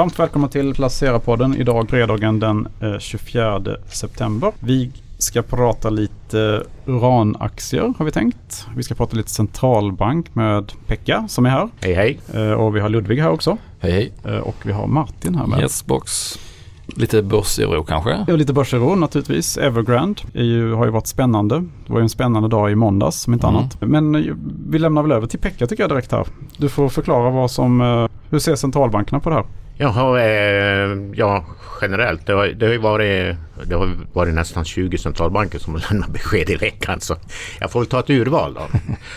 Varmt välkomna till Placera-podden. Idag fredagen den 24 september. Vi ska prata lite uranaktier har vi tänkt. Vi ska prata lite centralbank med Pekka som är här. Hej hej. Och vi har Ludvig här också. Hej hej. Och vi har Martin här med. Yes box. Lite börsoro kanske? Ja, lite börsoro naturligtvis. Evergrande ju, har ju varit spännande. Det var ju en spännande dag i måndags som inte mm. annat. Men vi lämnar väl över till Pekka tycker jag direkt här. Du får förklara vad som, hur ser centralbankerna på det här? Jaha, eh, ja generellt. Det har, det har varit, det har varit nästan 20 centralbanker som har lämnat besked i veckan. Så jag får väl ta ett urval då.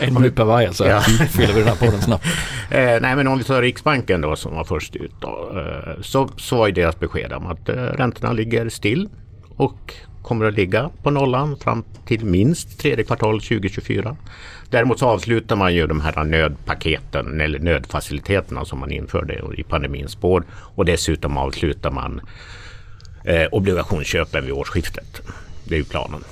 en minut per varje så ja. fyller vi den här podden snabbt. eh, nej men om vi tar Riksbanken då som var först ut då. Eh, så, så var ju deras besked om att eh, räntorna ligger still. Och kommer att ligga på nollan fram till minst tredje kvartal 2024. Däremot så avslutar man ju de här nödpaketen eller nödfaciliteterna som man införde i pandemins spår och dessutom avslutar man eh, obligationsköpen vid årsskiftet. Det är ju planen.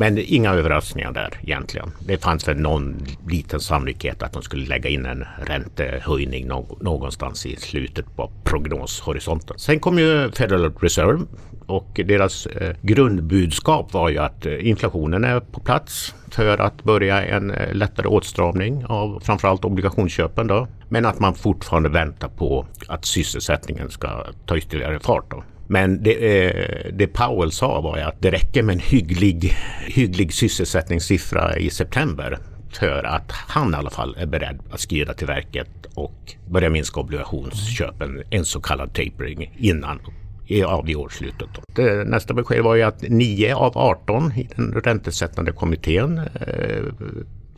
Men inga överraskningar där egentligen. Det fanns väl någon liten sannolikhet att de skulle lägga in en räntehöjning någonstans i slutet på prognoshorisonten. Sen kom ju Federal Reserve och deras eh, grundbudskap var ju att eh, inflationen är på plats för att börja en eh, lättare åtstramning av framförallt obligationsköpen då. Men att man fortfarande väntar på att sysselsättningen ska ta ytterligare fart då. Men det, eh, det Powell sa var att det räcker med en hygglig, hygglig sysselsättningssiffra i september för att han i alla fall är beredd att skrida till verket och börja minska obligationsköpen, en så kallad tapering innan ja, vid årsslutet. Det, nästa besked var ju att 9 av 18 i den räntesättande kommittén eh,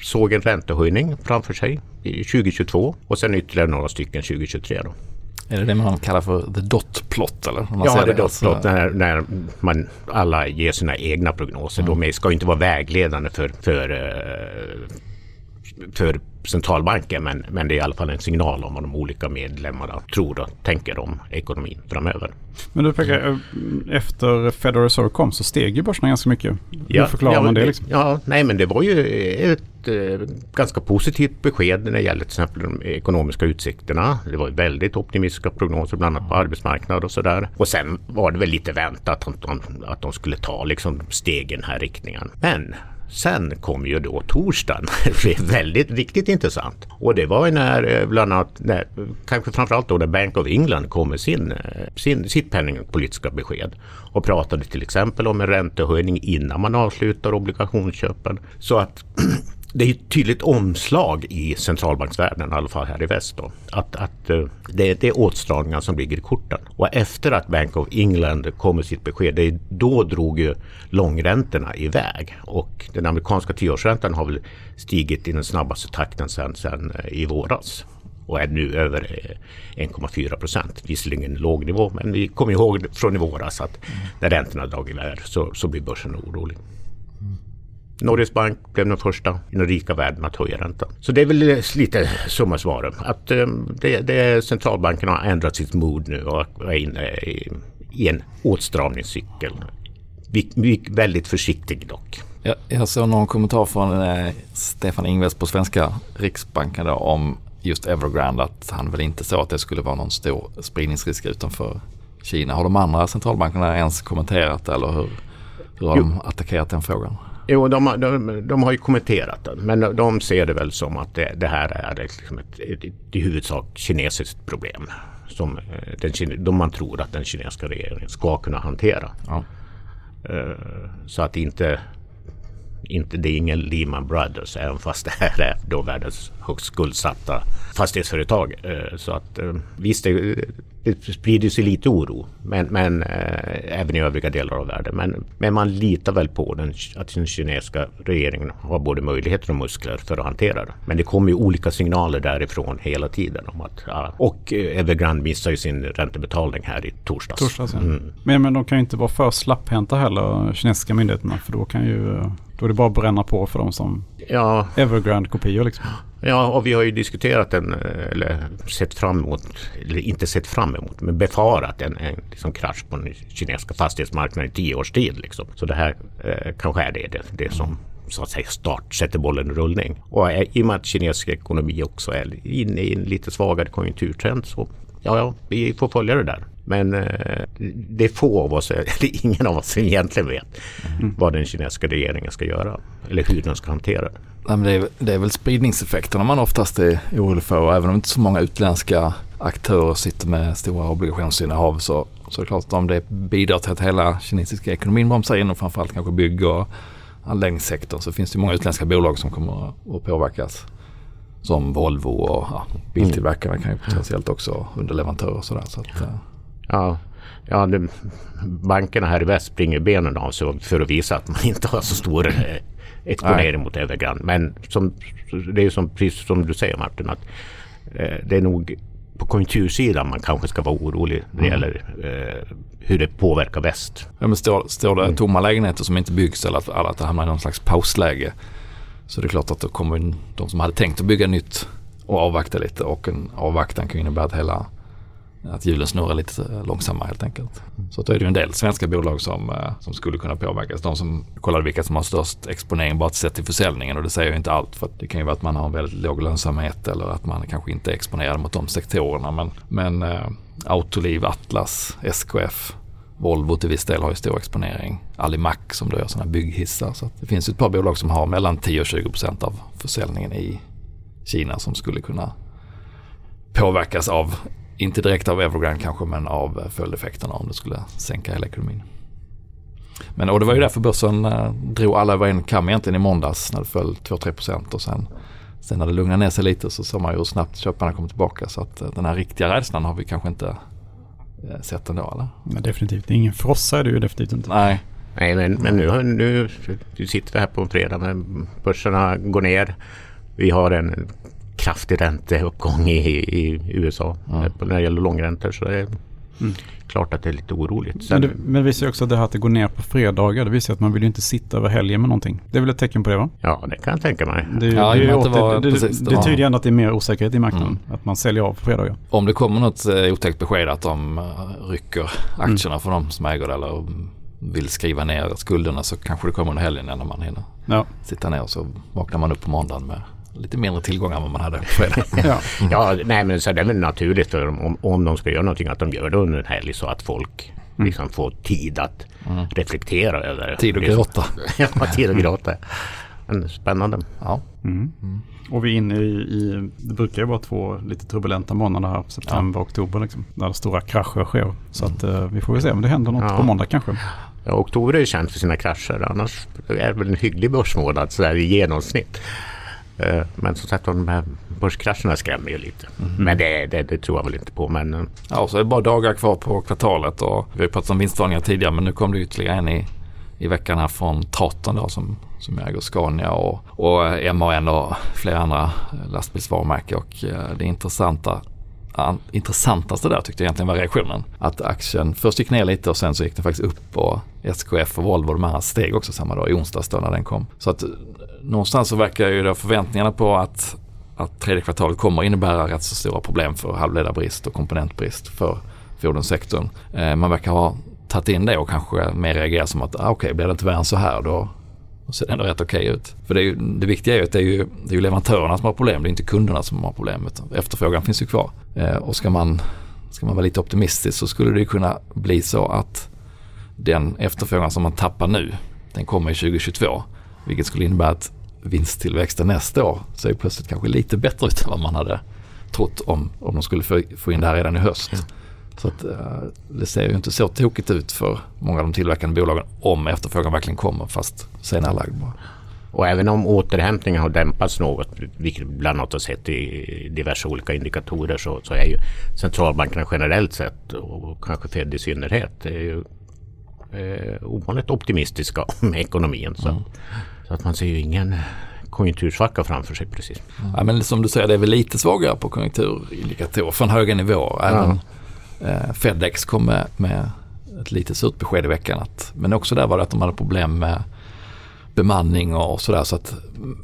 såg en räntehöjning framför sig i 2022 och sen ytterligare några stycken 2023. Då. Är det det man kallar för the dot plot? Eller? Man ja, the dot plot när, när man alla ger sina egna prognoser. Mm. De ska inte vara vägledande för, för, eh, för centralbanken men, men det är i alla fall en signal om vad de olika medlemmarna tror och tänker om ekonomin framöver. Men du pekar, eh, efter Federal Reserve kom så steg ju börserna ganska mycket. Hur förklarar ja, man det? Liksom? Ja, nej men det var ju ett eh, ganska positivt besked när det gäller till exempel de ekonomiska utsikterna. Det var väldigt optimistiska prognoser bland annat på arbetsmarknaden och sådär. Och sen var det väl lite väntat att de, att de skulle ta liksom steg i den här riktningen. Men Sen kom ju då torsdagen. Det blev väldigt, riktigt intressant. Och det var när eh, bland annat, när, kanske framförallt då när Bank of England kom med sin, eh, sin, sitt penningpolitiska besked och pratade till exempel om en räntehöjning innan man avslutar obligationsköpen. Så att det är ett tydligt omslag i centralbanksvärlden, i alla fall här i väst. Då, att, att eh, det, det är åtstramningar som ligger i korten. Och efter att Bank of England kom med sitt besked, det, då drog ju långräntorna iväg. Och den amerikanska tioårsräntan har väl stigit i den snabbaste takten sedan, sedan eh, i våras och är nu över eh, 1,4 procent. Visserligen låg nivå men vi kommer ihåg från i våras att när räntorna dragit iväg så, så blir börsen orolig. Norges Bank blev den första i den rika världen att höja räntan. Så det är väl lite summa summarum. Att um, det, det, centralbanken har ändrat sitt mood nu och är inne i, i en åtstramningscykel. Vi, vi, väldigt försiktig dock. Jag, jag såg någon kommentar från eh, Stefan Ingves på svenska Riksbanken då, om just Evergrande att han väl inte såg att det skulle vara någon stor spridningsrisk utanför Kina. Har de andra centralbankerna ens kommenterat eller hur, hur har jo. de attackerat den frågan? Jo, de, de, de, har ju kommenterat den. Men de ser det väl som att det, det här är liksom ett, ett, ett, i huvudsak kinesiskt problem. Som eh, den, de man tror att den kinesiska regeringen ska kunna hantera. Ja. Uh, så att inte, inte det är ingen Lehman Brothers även fast det här är då världens högst skuldsatta fastighetsföretag. Uh, så att uh, visst, det, sprider sig lite oro, men, men eh, även i övriga delar av världen. Men, men man litar väl på den, att den kinesiska regeringen har både möjligheter och muskler för att hantera det. Men det kommer ju olika signaler därifrån hela tiden. Om att, och eh, Evergrande missar ju sin räntebetalning här i torsdags. torsdags ja. mm. men, men de kan ju inte vara för slapphänta heller, kinesiska myndigheterna. För då kan ju då är det bara att bränna på för dem som ja. Evergrande-kopior. Liksom. Ja, och vi har ju diskuterat den, eh, eller sett fram emot, eller inte sett fram emot, men befarat en, en liksom krasch på den kinesiska fastighetsmarknaden i tio års tid. Liksom. Så det här eh, kanske är det, det, det som så att säga start, sätter bollen i rullning. Och eh, i och med att kinesisk ekonomi också är inne i en lite svagare konjunkturtrend så ja, ja, vi får följa det där. Men eh, det är få av oss, eller ingen av oss som egentligen vet mm. vad den kinesiska regeringen ska göra. Eller hur den ska hantera det. Nej, men det, är, det är väl spridningseffekterna man oftast är orolig för. Även om inte så många utländska aktörer sitter med stora obligationsinnehav så, så är det klart att om det bidrar till att hela kinesiska ekonomin bromsar in och framförallt kanske bygg och anläggningssektorn så finns det många utländska bolag som kommer att påverkas. Som Volvo och ja, biltillverkarna kan ju potentiellt också underleverantörer och sådär. Så att, ja. Ja, ja det, bankerna här i väst springer benen av sig för att visa att man inte har så stor eh, exponering Nej. mot Evergrande. Men som, det är som, precis som du säger Martin, att eh, det är nog på konjunktursidan man kanske ska vara orolig när det mm. gäller eh, hur det påverkar väst. Ja, men står, står det mm. tomma lägenheter som inte byggs eller att, att det hamnar i någon slags pausläge så det är klart att då kommer de som hade tänkt att bygga nytt och avvakta lite och en avvaktan kan innebära att hela att hjulen snurrar lite långsammare helt enkelt. Så då är det ju en del svenska bolag som, eh, som skulle kunna påverkas. De som kollade vilka som har störst exponering bara sett till försäljningen och det säger ju inte allt för det kan ju vara att man har en väldigt låg lönsamhet eller att man kanske inte är exponerad mot de sektorerna. Men, men eh, Autoliv, Atlas, SKF, Volvo till viss del har ju stor exponering. Alimak som då gör sådana bygghissar. Så det finns ett par bolag som har mellan 10 och 20 procent av försäljningen i Kina som skulle kunna påverkas av inte direkt av Evergrande kanske men av eh, följdeffekterna om det skulle sänka hela ekonomin. Men och det var ju därför börsen eh, drog alla över en kam egentligen i måndags när det föll 2-3 procent och sen, sen när det lugnade ner sig lite så såg man ju hur snabbt köparna kom tillbaka så att eh, den här riktiga rädslan har vi kanske inte eh, sett ändå eller? Men definitivt, ingen frossa är det ju definitivt inte. Nej. Nej men, men nu, nu, nu sitter vi här på en fredag men börserna går ner. Vi har en kraftig ränteuppgång i, i USA mm. när det gäller långräntor. Så det är mm. Klart att det är lite oroligt. Sen, men, det, men det visar också att det här att det går ner på fredagar. Det visar att man vill ju inte sitta över helgen med någonting. Det är väl ett tecken på det va? Ja, det kan jag tänka mig. Det, ja, det, det, var, det, precis, det, det tyder ändå att det är mer osäkerhet i marknaden. Mm. Att man säljer av på fredagar. Om det kommer något eh, otäckt besked att de eh, rycker aktierna mm. från de som äger det eller vill skriva ner skulderna så kanske det kommer under helgen när man hinner ja. sitta ner och så vaknar man upp på måndagen med lite mindre tillgångar än vad man hade på fredag. ja. ja, nej men så det är väl naturligt om, om de ska göra någonting att de gör det under en helg så att folk mm. liksom får tid att mm. reflektera över det. Tid att gråta. ja, tid att gråta. Men spännande. Ja. Mm. Mm. Och vi är inne i, i, det brukar ju vara två lite turbulenta månader här, september och oktober, liksom, där stora krascher sker. Så att uh, vi får väl se om det händer något ja. på måndag kanske. Ja, oktober är ju känt för sina krascher, annars är det väl en hygglig börsmånad sådär i genomsnitt. Eh, men som sagt de här börskrascherna skrämmer ju lite. Mm. Men det, det, det, tror jag väl inte på. Men... Eh, ja, så är det bara dagar kvar på kvartalet och vi har pratat om vinstvarningar tidigare men nu kom det ytterligare en i, i veckan här från Traton då som, som äger Scania och, och MAN och flera andra lastbilsvarumärken och det intressanta intressantaste där tyckte jag egentligen var reaktionen. Att aktien först gick ner lite och sen så gick den faktiskt upp och SKF och Volvo de andra steg också samma dag i onsdags då när den kom. Så att någonstans så verkar ju då förväntningarna på att, att tredje kvartalet kommer innebära rätt så stora problem för halvledarbrist och komponentbrist för fordonssektorn. Eh, man verkar ha tagit in det och kanske mer reagerat som att ah, okej, okay, blir det inte värre än så här då ser det ändå rätt okej okay ut. För det, är ju, det viktiga är ju att det är ju, det är ju leverantörerna som har problem, det är inte kunderna som har problem. Efterfrågan finns ju kvar. Eh, och ska man, ska man vara lite optimistisk så skulle det ju kunna bli så att den efterfrågan som man tappar nu, den kommer i 2022. Vilket skulle innebära att vinsttillväxten nästa år ser plötsligt kanske lite bättre ut än vad man hade trott om, om de skulle få, in det här redan i höst. Mm. Så att, uh, det ser ju inte så tokigt ut för många av de tillverkande bolagen om efterfrågan verkligen kommer fast senarelagd bara. Och även om återhämtningen har dämpats något, vilket bland annat har sett i diverse olika indikatorer, så, så är ju centralbankerna generellt sett och kanske Fed i synnerhet är ju eh, ovanligt optimistiska med ekonomin. Så, mm. Så, att man ser ju ingen konjunktursvacka framför sig precis. Mm. Ja, men som du säger, det är väl lite svagare på konjunkturindikatorer från höga nivåer. Även eh, Fedex kom med, med ett lite surt besked i veckan. Att, men också där var det att de hade problem med bemanning och sådär. Så att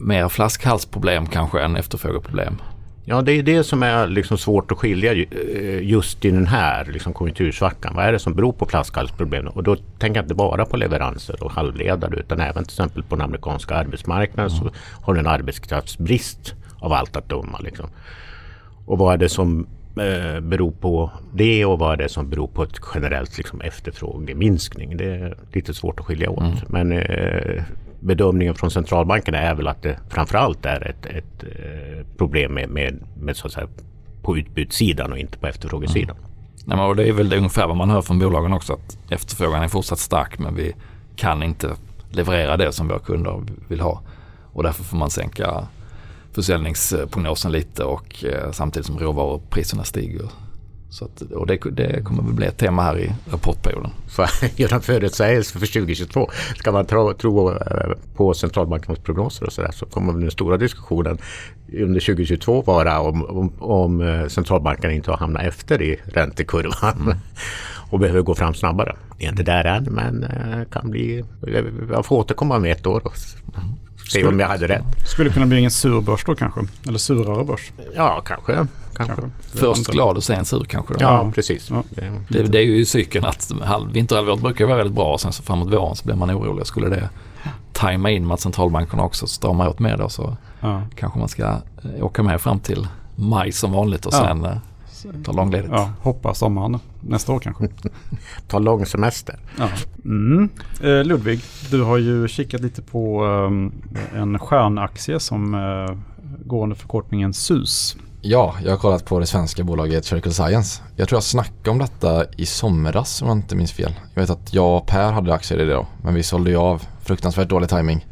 mer flaskhalsproblem kanske än efterfrågeproblem. Ja, det är det som är liksom svårt att skilja eh, just i den här liksom konjunktursvackan. Vad är det som beror på flaskhalsproblemen? Och då tänker jag inte bara på leveranser och halvledare utan även till exempel på den amerikanska arbetsmarknaden mm. så har du en arbetskraftsbrist av allt att döma. Liksom. Och vad är det som eh, beror på det och vad är det som beror på ett generellt liksom, efterfrågeminskning. Det är lite svårt att skilja åt. Mm. Men eh, bedömningen från centralbankerna är väl att det framförallt är ett, ett eh, problem med, med, med, så att säga, på utbudssidan och inte på efterfrågesidan. Mm. Nej, men det är väl ungefär vad man hör från bolagen också att efterfrågan är fortsatt stark men vi kan inte leverera det som våra kunder vill ha. Och därför får man sänka försäljningsprognosen lite och eh, samtidigt som råvarupriserna stiger. Så att, och det, det, kommer väl bli ett tema här i rapportperioden. För göra förutsägelse för 2022. Ska man tro, tro eh, på centralbankernas prognoser och sådär så kommer den stora diskussionen under 2022 vara om, om, om eh, centralbankerna inte har hamnat efter i räntekurvan. Mm. och behöver gå fram snabbare. Det är inte där än men kan bli, jag får återkomma med ett år och Se om jag hade rätt. Skulle kunna bli en sur börs då kanske? Eller surare börs? Ja, kanske. kanske. kanske. Först glad och sen sur kanske. Då. Ja, precis. Ja. Det, det, är ju cykeln att vinterhalvåret brukar vara väldigt bra och sen så framåt våren så blir man orolig. Skulle det tajma in med att centralbankerna också stramar åt mer då så ja. kanske man ska eh, åka med fram till maj som vanligt och sen ja. Ta långledigt. Ja, hoppa sommaren nästa år kanske. Ta lång semester. Ja. Mm. Eh, Ludvig, du har ju kikat lite på eh, en stjärnaktie som eh, går under förkortningen SUS. Ja, jag har kollat på det svenska bolaget Circle Science. Jag tror jag snackade om detta i somras om jag inte minns fel. Jag vet att jag och Per hade aktier i det då, men vi sålde ju av fruktansvärt dålig timing.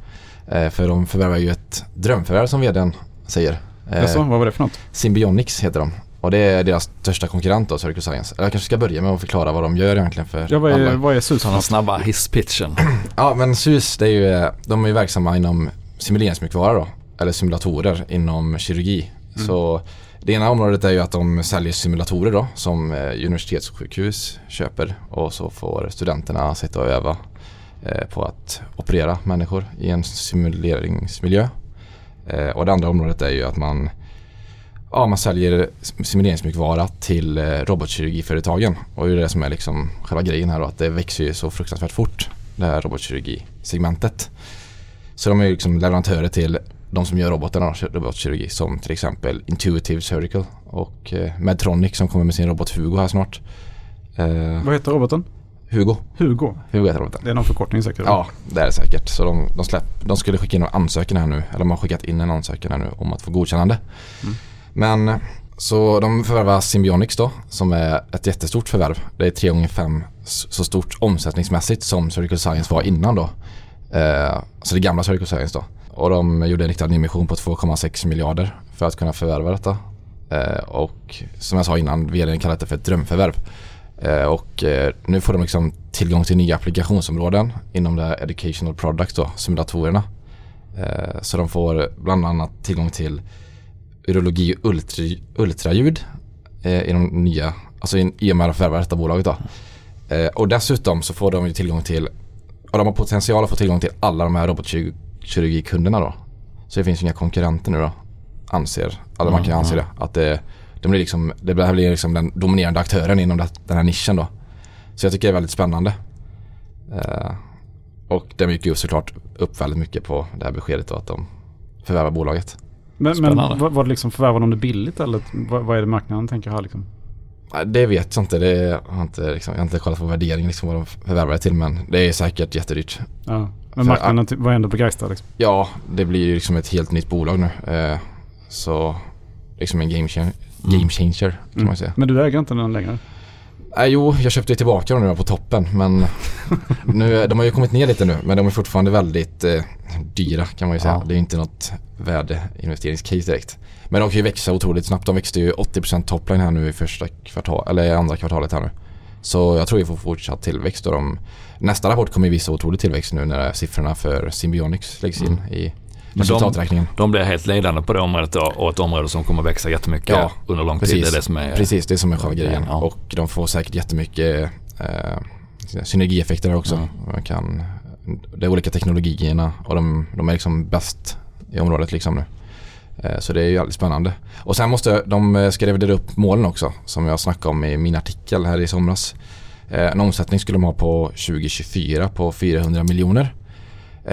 Eh, för de förvärvar ju ett drömförvärv som vdn säger. Eh, Jaså, vad var det för något? Symbionics heter de. Och det är deras största konkurrent då, Circle Science. Jag kanske ska börja med att förklara vad de gör egentligen för Ja, vad är, alla. vad är SUS? Den snabba hisspitchen. ja, men SUS, det är ju, de är ju verksamma inom simuleringsmjukvara då. Eller simulatorer inom kirurgi. Mm. Så det ena området är ju att de säljer simulatorer då som eh, universitetssjukhus köper och så får studenterna sitta och öva eh, på att operera människor i en simuleringsmiljö. Eh, och det andra området är ju att man ja, man säljer simuleringsmjukvara till eh, robotkirurgiföretagen. Och det är det som är liksom själva grejen här då, att det växer ju så fruktansvärt fort det här robotkirurgisegmentet. Så de är ju liksom leverantörer till de som gör robotarna, robotkirurgi, som till exempel Intuitive Surgical och eh, Medtronic som kommer med sin robot Hugo här snart. Eh, Vad heter roboten? Hugo. Hugo? Hugo heter roboten. Det är någon förkortning säkert? Ja, det är det säkert. Så de, de, släpp, de skulle skicka in en ansökan här nu, eller de har skickat in en ansökan här nu om att få godkännande. Mm. Men så de förvärvar Symbionics då som är ett jättestort förvärv. Det är tre gånger fem så stort omsättningsmässigt som Circle Science var innan då. Eh, alltså det gamla Circle Science då. Och de gjorde en riktad nyemission på 2,6 miljarder för att kunna förvärva detta. Eh, och som jag sa innan, vdn kallade det för ett drömförvärv. Eh, och eh, nu får de liksom tillgång till nya applikationsområden inom det här Educational Products då, simulatorerna. Eh, så de får bland annat tillgång till urologi och ultra, ultraljud eh, i de nya, alltså i och med att förvärva detta bolaget då. Eh, och dessutom så får de ju tillgång till, och de har potential att få tillgång till alla de här robotkirurgikunderna då. Så det finns inga konkurrenter nu då, anser, alla man kan mm, anse det. Att det, de blir liksom, det blir liksom den dominerande aktören inom det, den här nischen då. Så jag tycker det är väldigt spännande. Eh, och det gick ju såklart upp väldigt mycket på det här beskedet då att de förvärvar bolaget. Men, men var, det liksom förvärvar de det billigt eller vad, vad är det marknaden tänker här liksom? Det vet jag inte. Det har inte, liksom, jag har inte kollat på värdering liksom, vad de förvärvar det till men det är säkert jättedyrt. Ja. Men marknaden För, var ändå begeistrad liksom? Ja, det blir ju liksom ett helt nytt bolag nu. Eh, så liksom en game, changer, mm. game changer kan mm. man säga. Men du äger inte den längre? Eh, jo, jag köpte tillbaka dem nu på toppen men nu, de har ju kommit ner lite nu men de är fortfarande väldigt eh, dyra kan man ju säga. Ja. Det är inte något värdeinvesteringscase direkt. Men de kan ju växa otroligt snabbt. De växte ju 80% topline här nu i första kvartal, eller andra kvartalet här nu. Så jag tror vi får fortsatt tillväxt och de, nästa rapport kommer visa otrolig tillväxt nu när siffrorna för Symbionics läggs in mm. i resultaträkningen. De, de blir helt ledande på det området och ett område som kommer växa jättemycket ja, under lång precis, tid. Det är det som är, precis, det är som är själva grejen. Ja. Och de får säkert jättemycket eh, synergieffekter också. Mm. Man kan, det är olika teknologierna och de, de är liksom bäst i området liksom nu. Eh, så det är ju väldigt spännande. Och sen måste de eh, ska revidera upp målen också som jag snackade om i min artikel här i somras. Eh, en omsättning skulle de ha på 2024 på 400 miljoner.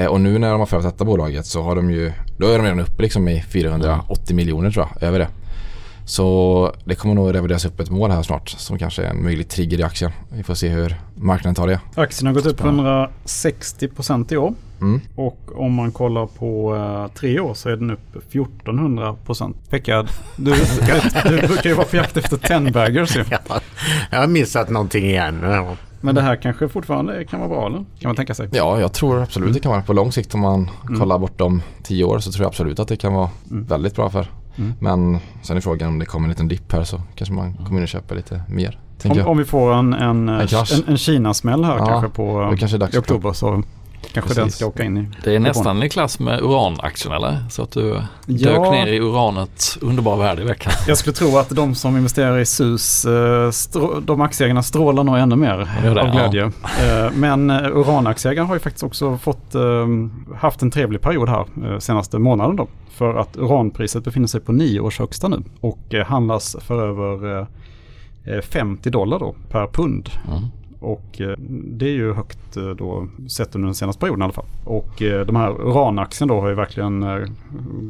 Och nu när de har förvärvat detta bolaget så har de ju, då är de redan uppe liksom i 480 miljoner tror jag, över det. Så det kommer nog revideras upp ett mål här snart som kanske är en möjlig trigger i aktien. Vi får se hur marknaden tar det. Aktien har gått upp Spännande. 160 procent i år. Mm. Och om man kollar på eh, tre år så är den upp 1400 procent. Pekka, du, du brukar ju vara på jakt efter 10 baggers ju. Ja, jag har missat någonting igen. Men det här kanske fortfarande kan vara bra eller? Kan man tänka sig. Ja, jag tror absolut det kan vara på lång sikt om man Mm. kollar bortom tio år så tror jag absolut att det kan vara Mm. väldigt bra för. Mm. Men sen är frågan om det kommer en liten dipp här så kanske man kommer in och köper lite mer. Om, om vi får en, en, En en, en Kina-smäll här Ja, kanske på kanske i oktober så kanske den Precis. ska åka in i. Det är nästan i klass med uranaktien eller? Så att du dök Ja. ner i uranets underbara värld i veckan. Jag skulle tro att de som investerar i SUS, eh, de aktieägarna strålar nog ännu mer Det det, av ja. glädje. Eh, Men eh, uranaktieägarna har ju faktiskt också fått, eh, haft en trevlig period här senaste månaden då. För att uranpriset befinner sig på nio års högsta nu och handlas för över eh, eh, 50 dollar då per pund. Mm. Och eh, det är ju högt eh, då sett under den senaste perioden i alla fall. Och eh, de här uranaktien då har ju verkligen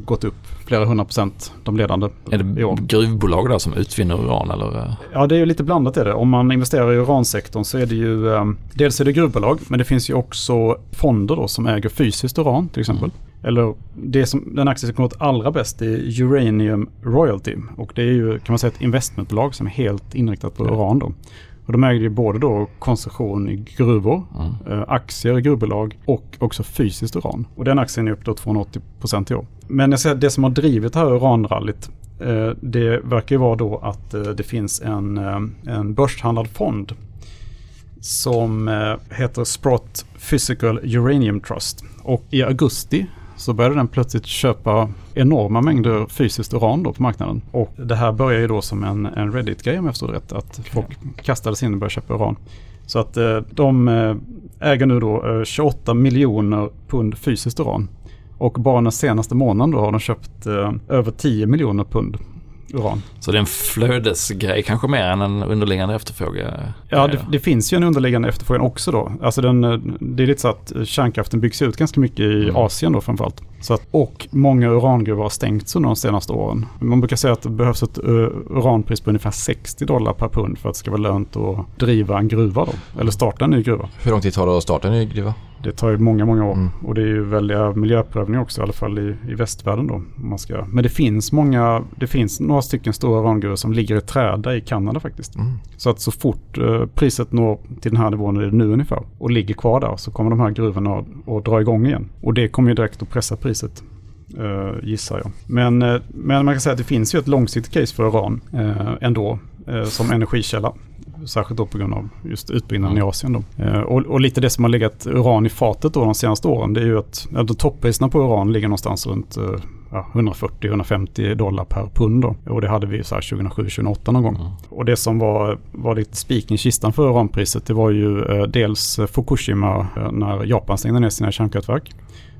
gått upp flera hundra procent, de ledande Är det gruvbolag där som utvinner uran eller? Ja, det är ju lite blandat är det. Om man investerar i uransektorn så är det ju dels är det gruvbolag, men det finns ju också fonder då som äger fysiskt uran till exempel. Eller det som, den aktie som gått allra bäst är Uranium Royalty och det är ju kan man säga ett investmentbolag som är helt inriktat på uran då. Och de äger ju både då koncession i gruvor, Mm. eh, aktier i gruvbolag och också fysiskt uran. Och den aktien är upp då 280% i år. Men jag säger, det som har drivit det här uranrallyt eh, det verkar ju vara då att eh, det finns en, eh, en börshandlad fond som heter Sprott Physical Uranium Trust. Och i augusti så började den plötsligt köpa enorma mängder fysiskt uran då på marknaden. Och det här börjar ju då som en, en Reddit-grej om jag förstår rätt. Att folk kastade sig in och började köpa uran. Så att eh, de eh, äger nu då eh, 28 miljoner pund fysiskt uran. Och bara den senaste månaden då har de köpt eh, över 10 miljoner pund uran. Så det är en flödesgrej kanske mer än en underliggande efterfrågan? Ja, det, det finns ju en underliggande efterfrågan också då. Alltså den, eh, det är lite så att kärnkraften byggs ut ganska mycket i Mm. Asien då framförallt. Så att, och många urangruvor har stängts under de senaste åren. Man brukar säga att det behövs ett uh, uranpris på ungefär 60 dollar per pund för att det ska vara lönt att driva en gruva då. Eller starta en ny gruva. Hur lång tid tar det att starta en ny gruva? Det tar ju många, många år. Mm. Och det är ju väldiga miljöprövningar också, i alla fall i, i västvärlden då. Man ska. Men det finns många, det finns några stycken stora urangruvor som ligger i träda i Kanada faktiskt. Mm. Så att så fort eh, priset når till den här nivån, det är nu ungefär, och ligger kvar där så kommer de här gruvorna att, dra igång igen. Och det kommer ju direkt att pressa priset. eh, gissar jag. Men, eh, men man kan säga att det finns ju ett långsiktigt case för uran eh, ändå som energikälla. Särskilt då på grund av just utbyggnaden Mm. i Asien. Då. Eh, och, och lite det som har legat uran i fatet då de senaste åren det är ju att de toppriserna på uran ligger någonstans runt eh, ja, 140-150 dollar per pund. Då. Och det hade vi så här 2007-2008 någon gång. Mm. Och det som var, var lite spiken i kistan för uranpriset det var ju eh, dels Fukushima eh, när Japan stängde ner sina kärnkraftverk.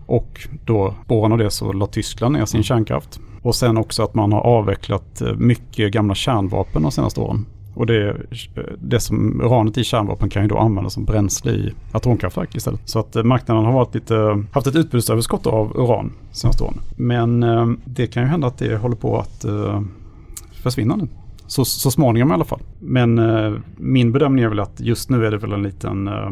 Och då spåren av det så la Tyskland ner sin kärnkraft. Och sen också att man har avvecklat mycket gamla kärnvapen de senaste åren. Och det, eh, det som uranet i kärnvapen kan ju då användas som bränsle i atomkraftverk istället. Så att eh, marknaden har varit lite, haft ett utbudsöverskott av uran senaste åren. Men eh, det kan ju hända att det håller på att eh, försvinna nu. Så, så småningom i alla fall. Men eh, min bedömning är väl att just nu är det väl en liten eh,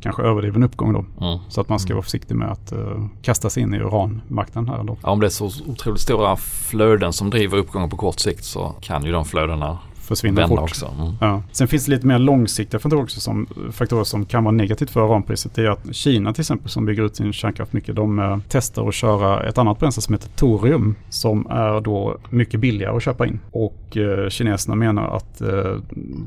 kanske överdriven uppgång då. Mm. Så att man ska vara försiktig med att eh, kasta sig in i uranmarknaden här då. Ja, om det är så otroligt stora flöden som driver uppgången på kort sikt så kan ju de flödena Försvinner fort. också. Mm. Ja. Sen finns det lite mer långsiktiga faktorer också som, faktorer som kan vara negativt för uranpriset. Det är att Kina till exempel som bygger ut sin kärnkraft mycket, de eh, testar att köra ett annat bränsle som heter torium som är då mycket billigare att köpa in. Och eh, kineserna menar att eh,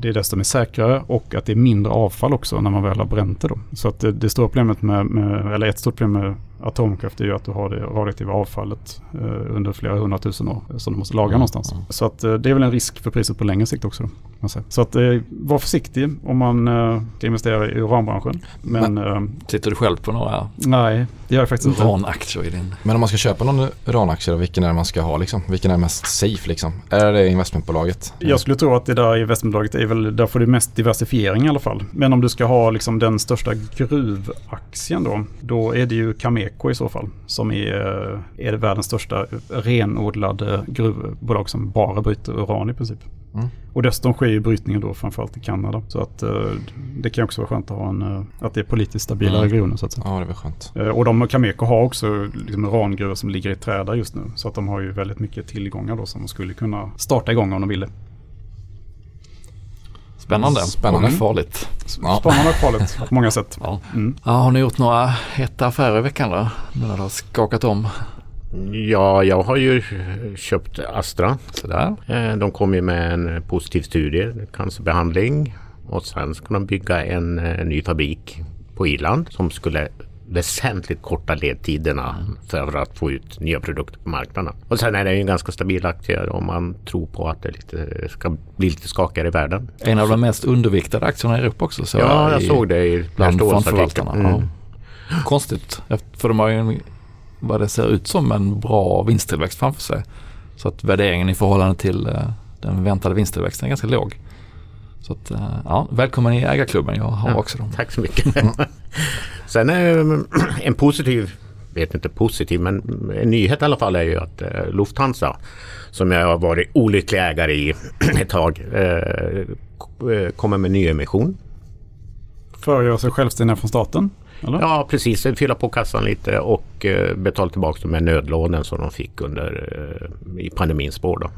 det är desto mer säkrare och att det är mindre avfall också när man väl har bränt det då. Så att det, det stora problemet med, med, eller ett stort problem med atomkraft är ju att du har det radioaktiva avfallet eh, under flera hundratusen år som du måste laga Mm, någonstans. mm. Så att eh, det är väl en risk för priset på längre sikt också. Då. Så att eh, var försiktig om man eh, ska investera i uranbranschen. Men, eh, Sitter du själv på några nej, det gör jag faktiskt inte. uranaktier i din? Men om man ska köpa någon uranaktie, då, vilken är det man ska ha liksom? Vilken är mest safe liksom? Är det investmentbolaget? Jag skulle tro att det där investmentbolaget är väl, där får du mest diversifiering i alla fall. Men om du ska ha liksom den största gruvaktien då, då är det ju Cameco i så fall. Som är, eh, är det världens största renodlade gruvbolag som bara bryter uran i princip. Mm. Och dessutom sker ju brytningen då framförallt i Kanada. Så att eh, det kan också vara skönt att ha en, eh, att det är politiskt stabila Mm. regioner så att säga. Ja, det är väl skönt. Eh, Och de Cameco har också liksom urangruvor som ligger i träda just nu. Så att de har ju väldigt mycket tillgångar då som de skulle kunna starta igång om de ville. Spännande. Spännande. Och farligt. Ja. Spännande och farligt på många sätt. Ja. Mm. Ja, har ni gjort några heta affärer i veckan då? När det har skakat om Ja, jag har ju köpt Astra. sådär. Eh, De kom ju med en positiv studie, cancerbehandling. Och sen ska de bygga en eh, ny fabrik på Irland som skulle väsentligt korta ledtiderna för att få ut nya produkter på marknaden. Och sen är det ju en ganska stabil aktie om man tror på att det lite, ska bli lite skakigare i världen. En av de mest underviktade aktierna i Europa också. Så ja, jag i- såg det i bland fondförvaltarna. Mm. Ja. Konstigt, för de har ju en, vad det ser ut som en bra vinsttillväxt framför sig. Så att värderingen i förhållande till eh, den väntade vinsttillväxten är ganska låg. Så att, eh, ja, välkommen i ägarklubben, jag har Ja. också dem. Tack så mycket. Sen är en positiv, vet inte positiv, men en nyhet i alla fall är ju att eh, Lufthansa som jag har varit olycklig ägare i ett tag eh, eh, kommer med nyemission. För att göra sig självständiga från staten. Eller? Ja precis, fylla på kassan lite och eh, betala tillbaka de här nödlånen som de fick under eh, i pandemins spår. Då.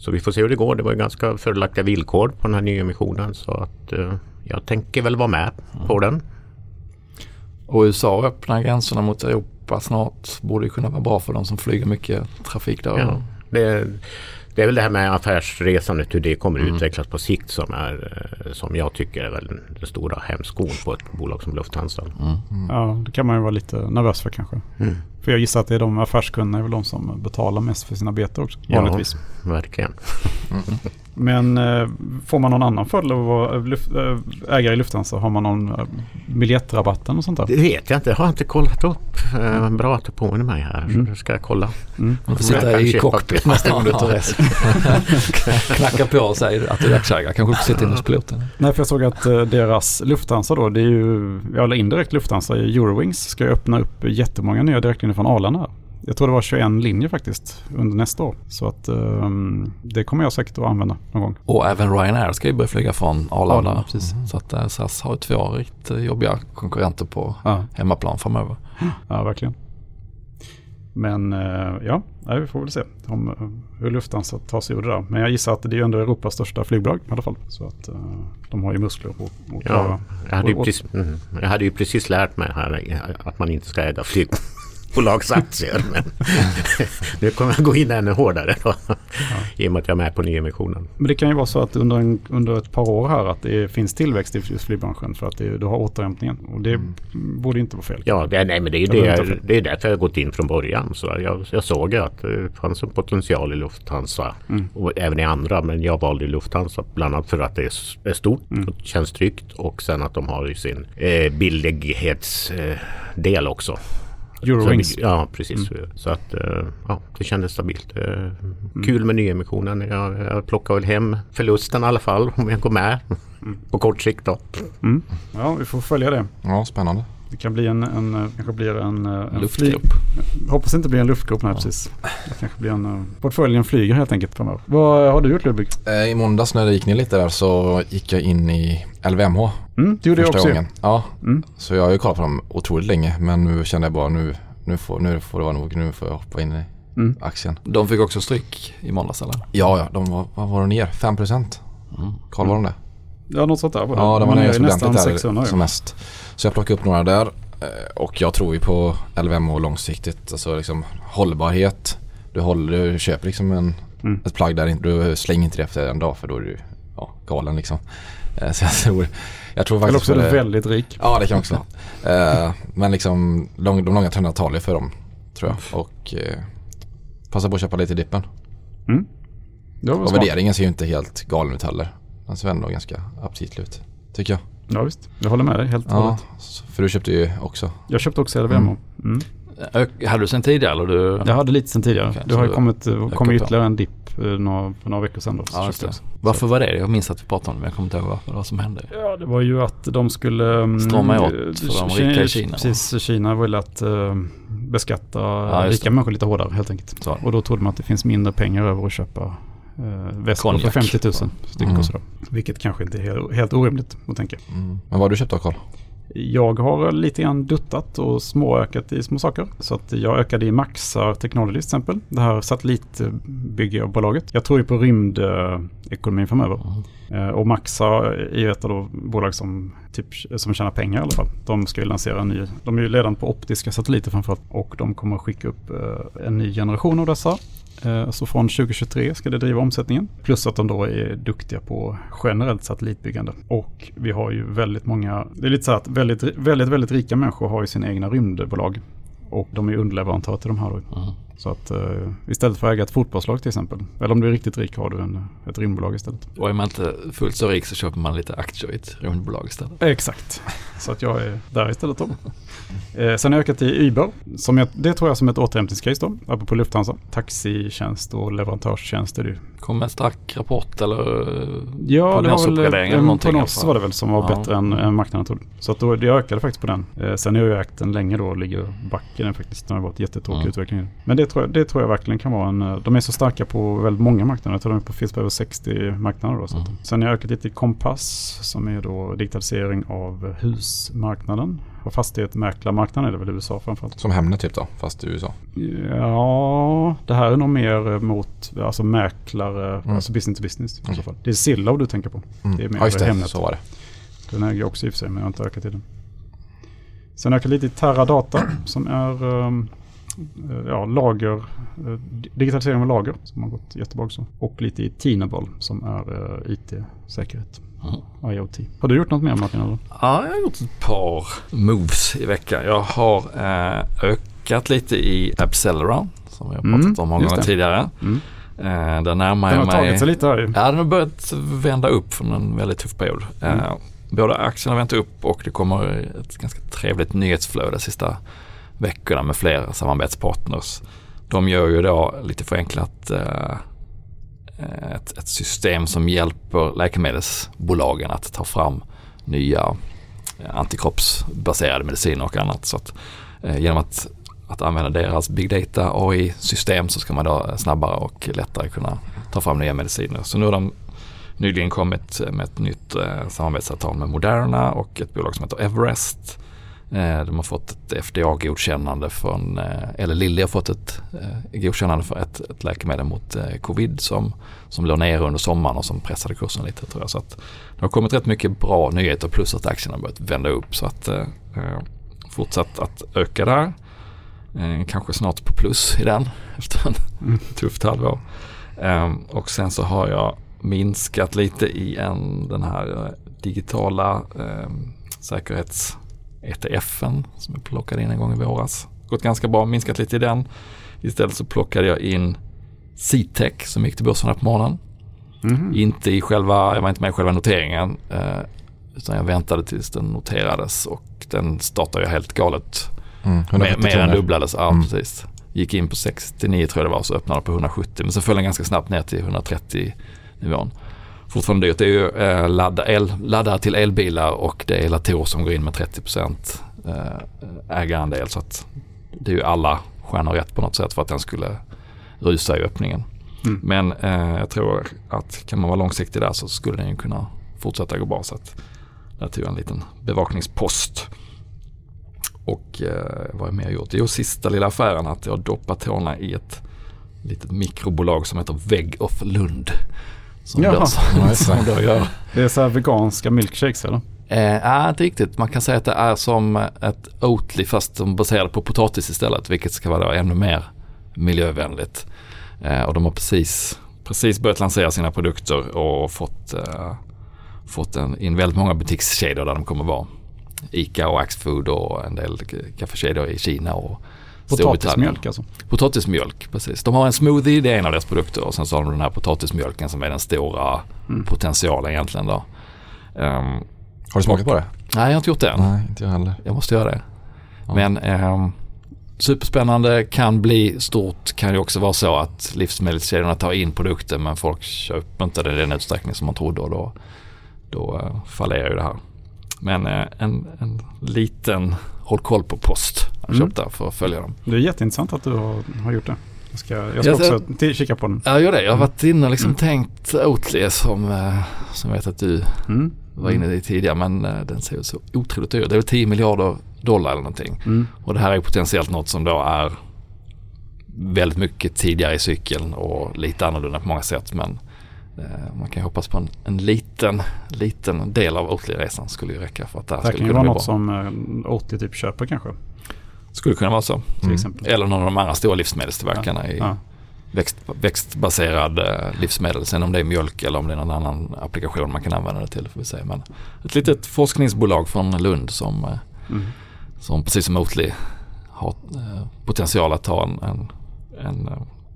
Så vi får se hur det går. Det var ju ganska fördelaktiga villkor på den här nyemissionen så att eh, jag tänker väl vara med på den. Och USA öppnar gränserna mot Europa snart. Borde ju kunna vara bra för de som flyger mycket trafik där. Ja, det, det är väl det här med affärsresandet, hur det kommer Mm. utvecklas på sikt som, är, eh, som jag tycker är väl den stora hämskon på ett bolag som Lufthansa. Ja, det kan man ju vara lite nervös för kanske. Mm. För jag gissar att det är de affärskunderna är väl de som betalar mest för sina biljetter också. Vanligtvis. Verkligen. Men eh, får man någon annan fördel av att vara äh, ägare i Lufthansa? Har man någon äh, biljettrabatten och sånt där? Det vet jag inte, det har jag inte kollat upp. Eh, bra att du påminner mig här. Mm. Så ska jag kolla. Mm. Man får Jag sitta i cockpit biljett. nästa gång du tar resa. Knacka på och säger att du är aktieägare. Kanske också sitta in hos piloten. Nej, för jag såg att eh, deras Lufthansa då, det är ju, eller indirekt Lufthansa, Eurowings ska ju öppna upp jättemånga nya direktlinjer från Arlanda. Jag tror det var 21 linjer faktiskt under nästa år. Så att ehm, det kommer jag säkert att använda någon gång. Och även Ryanair ska ju börja flyga från Arlanda. Arlanda, precis. Så att eh, SAS har två riktigt jobbiga konkurrenter på Ja, hemmaplan framöver. ja verkligen. Men eh, ja, vi får väl se om, eh, hur Lufthansa tar sig ur det där. Men jag gissar att det är ändå Europas största flygbolag i alla fall. Så att eh, de har ju muskler att. Ja, jag, hade precis, mm, jag hade ju precis lärt mig här att man inte ska äga flygbolagsaktier. men nu kommer jag gå in ännu hårdare då, i och med att jag är med på nyemissionen. Men det kan ju vara så att under, en, under ett par år här att det finns tillväxt i just flygbranschen för att det, du har återhämtningen. Och det borde inte vara fel. Ja, det, nej, men det är ju Jag det, det är därför jag har gått in från början. Så jag, jag såg att det fanns en potential i Lufthansa Mm. och även i andra. Men jag valde Lufthansa bland annat för att det är, stort Mm. och känns tryggt och sen att de har ju sin eh, billighetsdel eh, också. Eurowings. Så, ja, precis. Mm. Så att eh, ja, det kändes stabilt. Eh, Kul med nyemissionen. Jag, jag plockar väl hem förlusten i alla fall om jag går med på kort sikt då. Mm. Ja, vi får följa det. Ja, spännande. Det kan bli en, en eh, kanske blir en, en Luftgrop. Hoppas det inte blir en luftgrop, nej precis. Det kanske blir en, portföljen flyger helt enkelt framöver. Vad har du gjort Ludvig? I måndags när det gick ner lite där så gick jag in i LVMH Mm, det gjorde jag första också. gången. Ja, Mm. så jag har ju kollat på dem otroligt länge men nu kände jag bara nu, nu, får, nu får det vara nog. Nu får jag hoppa in i Mm. aktien. De fick också stryk i måndags eller? Ja, ja, de var, vad var de ner? 5%? Mm. Karl var de det? Ja, något sånt där var det. Ja, de var Man är nere så nästan ordentligt 600 där som mest. Så jag plockade upp några där eh, och jag tror ju på LVMH långsiktigt. Alltså liksom hållbarhet. Du, håller, du köper liksom en, Mm. ett plagg där du slänger inte det efter en dag för då är du ja, galen liksom. Eh, Så jag tror, jag tror Eller faktiskt också är du väldigt rik. Ja det kan också vara. Eh, Men liksom de långa trenderna talar för dem tror jag. Och eh, passa på att köpa lite i dippen. Mm. Det Och smart. värderingen ser ju inte helt galen ut heller. Den ser ändå ganska aptitlig ut. Tycker jag. Ja visst, jag håller med dig helt och Ja, hållet. för du köpte ju också. Jag köpte också LVMH. Mm. Ök- Hade du sen tidigare eller du? Jag hade lite sen tidigare. Okej, det har ju kommit, upp kom då. ytterligare en dipp några, för några veckor sedan då. så Ja, Varför var det? Jag minns att vi pratade om det men jag kommer inte ihåg varför, vad som hände. Ja, det var ju att de skulle... mm, Strama åt eh, för de rika i Kina, Precis, Kina ville att uh, beskatta Ja, rika det. människor lite hårdare helt enkelt. Så. Och då trodde man att det finns mindre pengar över att köpa uh, väskor för Konjak. 50 000 styck Mm. och sådär. Vilket kanske inte är helt, orimligt att tänka. Men vad har du köpt då Carl? Jag har lite grann duttat och småökat i små saker. Så att jag ökade i Maxar Technology till exempel. Det här satellitbyggbolaget. Jag tror ju på rymdekonomin framöver. Mm. Och Maxa är ju ett av de bolag som, typ, som tjänar pengar i alla fall. De ska ju lansera en ny, de är ju ledande på optiska satelliter framförallt. Och de kommer att skicka upp eh, en ny generation av dessa. Eh, så från 2023 ska det driva omsättningen. Plus att de då är duktiga på generellt satellitbyggande. Och vi har ju väldigt många, det är lite så här att väldigt, väldigt, väldigt rika människor har ju sina egna rymdbolag. Och de är underleverantörer till de här då. Mm. Så att uh, istället för att äga ett fotbollslag till exempel. Eller om du är riktigt rik har du en, ett rymdbolag istället. Och är man inte fullt så rik så köper man lite aktier i ett rymdbolag istället. Exakt. Så att jag är där istället då. Eh, sen har jag ökat till Uber. Som jag, det tror jag som ett återhämtningscase då. Apropå Lufthansa. Taxitjänst och leverantörstjänst är det ju. Kom en stark rapport eller? Ja, det var väl Prognosuppgradering eller någonting prognos fall. var det väl som var Ja. bättre än, än marknaden trodde. Så att då, jag ökade faktiskt på den. Eh, sen har jag ägt den länge då och ligger back i den faktiskt. Det har varit jättetråkig Mm. utveckling. Men det tror, jag, det tror jag verkligen kan vara en... eh, De är så starka på väldigt många marknader. Jag tror de finns på över 60 marknader då. Så Mm. Sen har jag ökat lite i Kompass som är då digitalisering av husmarknaden. Och fastighetsmäklarmarknaden är det väl i USA framförallt. Som Hemnet typ då, fast i USA. Ja, det här är nog mer eh, mot alltså mäklare, Mm. alltså business to business i Mm. så fall. Det är Zillow du tänker på. Det är mer ja, just det. Hemnet. Så var det. Den äger jag också i och för sig men jag har inte ökat i den. Sen ökat lite i Terradata som är eh, ja, lager, eh, digitalisering av lager som har gått jättebra också. Och lite i Tinable som är eh, IT-säkerhet. Mm. IoT. Har du gjort något mer Martin? Eller? Ja, jag har gjort ett par moves i veckan. Jag har eh, ökat lite i Appceleron som vi har pratat Mm, om många gånger tidigare. Mm. Eh, där närmar Den jag har tagit mig... sig lite här ju. Ja, den har börjat vända upp från en väldigt tuff period. Mm. Eh, både aktierna har vänt upp och det kommer ett ganska trevligt nyhetsflöde de sista veckorna med fler samarbetspartners. De gör ju då lite förenklat eh, eh, ett, ett system som hjälper läkemedelsbolagen att ta fram nya eh, antikroppsbaserade mediciner och annat. Så att, genom att, att använda deras big data AI-system så ska man då snabbare och lättare kunna ta fram nya mediciner. Så nu har de nyligen kommit med ett nytt samarbetsavtal med Moderna och ett bolag som heter Everest. Eh, de har fått ett FDA-godkännande från, eh, eller Lilly har fått ett eh, godkännande för ett, ett läkemedel mot covid som, som låg nere under sommaren och som pressade kursen lite tror jag. Så att det har kommit rätt mycket bra nyheter plus att aktierna har börjat vända upp. Så att eh, fortsatt att öka där. Eh, kanske snart på plus i den efter en Mm. tufft halvår. Eh, och sen så har jag minskat lite i en, den här digitala eh, säkerhets ETFen som jag plockade in en gång i våras. Gått ganska bra, minskat lite i den. Istället så plockade jag in Citec som gick till börsen på morgonen. Mhm. Inte i själva, jag var inte med i själva noteringen. Eh, utan jag väntade tills den noterades och den startade ju helt galet. Mm, Mer, 170 mer än dubblades, ja Mm. precis. Gick in på 69 tror jag det var så öppnade på 170 men så föll den ganska snabbt ner till 130 nivån. Fortfarande dyrt. Det är ju eh, ladda, el, laddare till elbilar och det är Latour som går in med 30% eh, ägarandel. Så att det är ju alla stjärnor rätt på något sätt för att den skulle rusa i öppningen. Mm. Men eh, jag tror att kan man vara långsiktig där så skulle den ju kunna fortsätta gå bra. Så att tog jag en liten bevakningspost. Och eh, vad har jag mer gjort? Jo, sista lilla affären att jag doppat tårna i ett litet mikrobolag som heter Vägg of Lund. Som Jaha. det. som gör Det är så här veganska milkshakes eller? Eh, inte riktigt. Man kan säga att det är som ett Oatly fast de baserade på potatis istället. Vilket ska vara ännu mer miljövänligt. Eh, och de har precis, precis börjat lansera sina produkter och fått, eh, fått en, in väldigt många butikskedjor där de kommer vara. Ica och Axfood och en del kaffekedjor i Kina och Potatismjölk alltså. Potatismjölk, precis. De har en smoothie, det är en av deras produkter. Och sen så har de den här potatismjölken som är den stora Mm. potentialen egentligen då. Ehm, Har du smakat på det? nej, jag har inte gjort det än. Nej, inte jag heller. Jag måste göra det. Ja. Men ehm, superspännande, kan bli stort. Kan ju också vara så att livsmedelskedjorna tar in produkter men folk köper inte det i den utsträckning som man trodde och då, då uh, fallerar ju det här. Men eh, en, en liten håll koll på post jag Mm. köpte för att följa dem. Det är jätteintressant att du har, har gjort det. Jag ska, jag ska Jag också till, kika på den. Ja, gör det. Jag har varit inne och liksom Mm. tänkt Oatly som, eh, som jag vet att du Mm. var inne i tidigare men eh, den ser ju så otroligt dyr ut. Det är väl 10 miljarder dollar eller någonting. Mm. Och det här är potentiellt något som då är väldigt mycket tidigare i cykeln och lite annorlunda på många sätt. Men eh, man kan ju hoppas på en, en liten, liten del av Oatly-resan skulle ju räcka för att det här Det här skulle kan ju kunna vara bli bra. något som 80 typ köper kanske. Skulle kunna vara så. Mm. Eller någon av de andra stora livsmedelstillverkarna i Ja. växt, växtbaserad eh, livsmedel. Sen om det är mjölk eller om det är någon annan applikation man kan använda det till får vi se. Men ett litet forskningsbolag från Lund som, eh, Mm. som precis som Oatly har eh, potential att ta en, en, en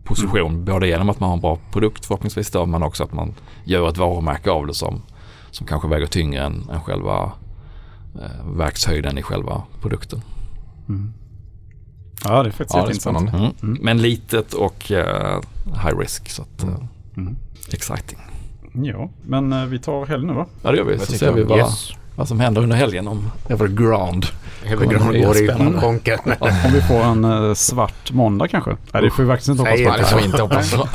position. Både genom att man har en bra produkt förhoppningsvis då, men också att man gör ett varumärke av det som, som kanske väger tyngre än, än själva eh, verkshöjden i själva produkten. Mm. Ja, det är faktiskt Ja, det är jätteintressant. spännande. Mm. Men litet och eh, high risk. Så att, eh, Mm. exciting. Ja, men eh, vi tar helg nu va? Ja det gör vi. Så ser vi vad, Yes. vad som händer under helgen om Evergrande. Evergrande går i konken. Om vi får en svart måndag kanske. Nej, det får vi faktiskt inte hoppas på. Nej, det får vi inte hoppas på.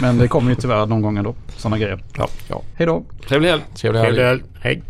Men det kommer ju tyvärr någon gång ändå. Sådana grejer. Ja. Ja. Hej då. Trevlig helg. Trevlig helg. Trevlig helg. Hej.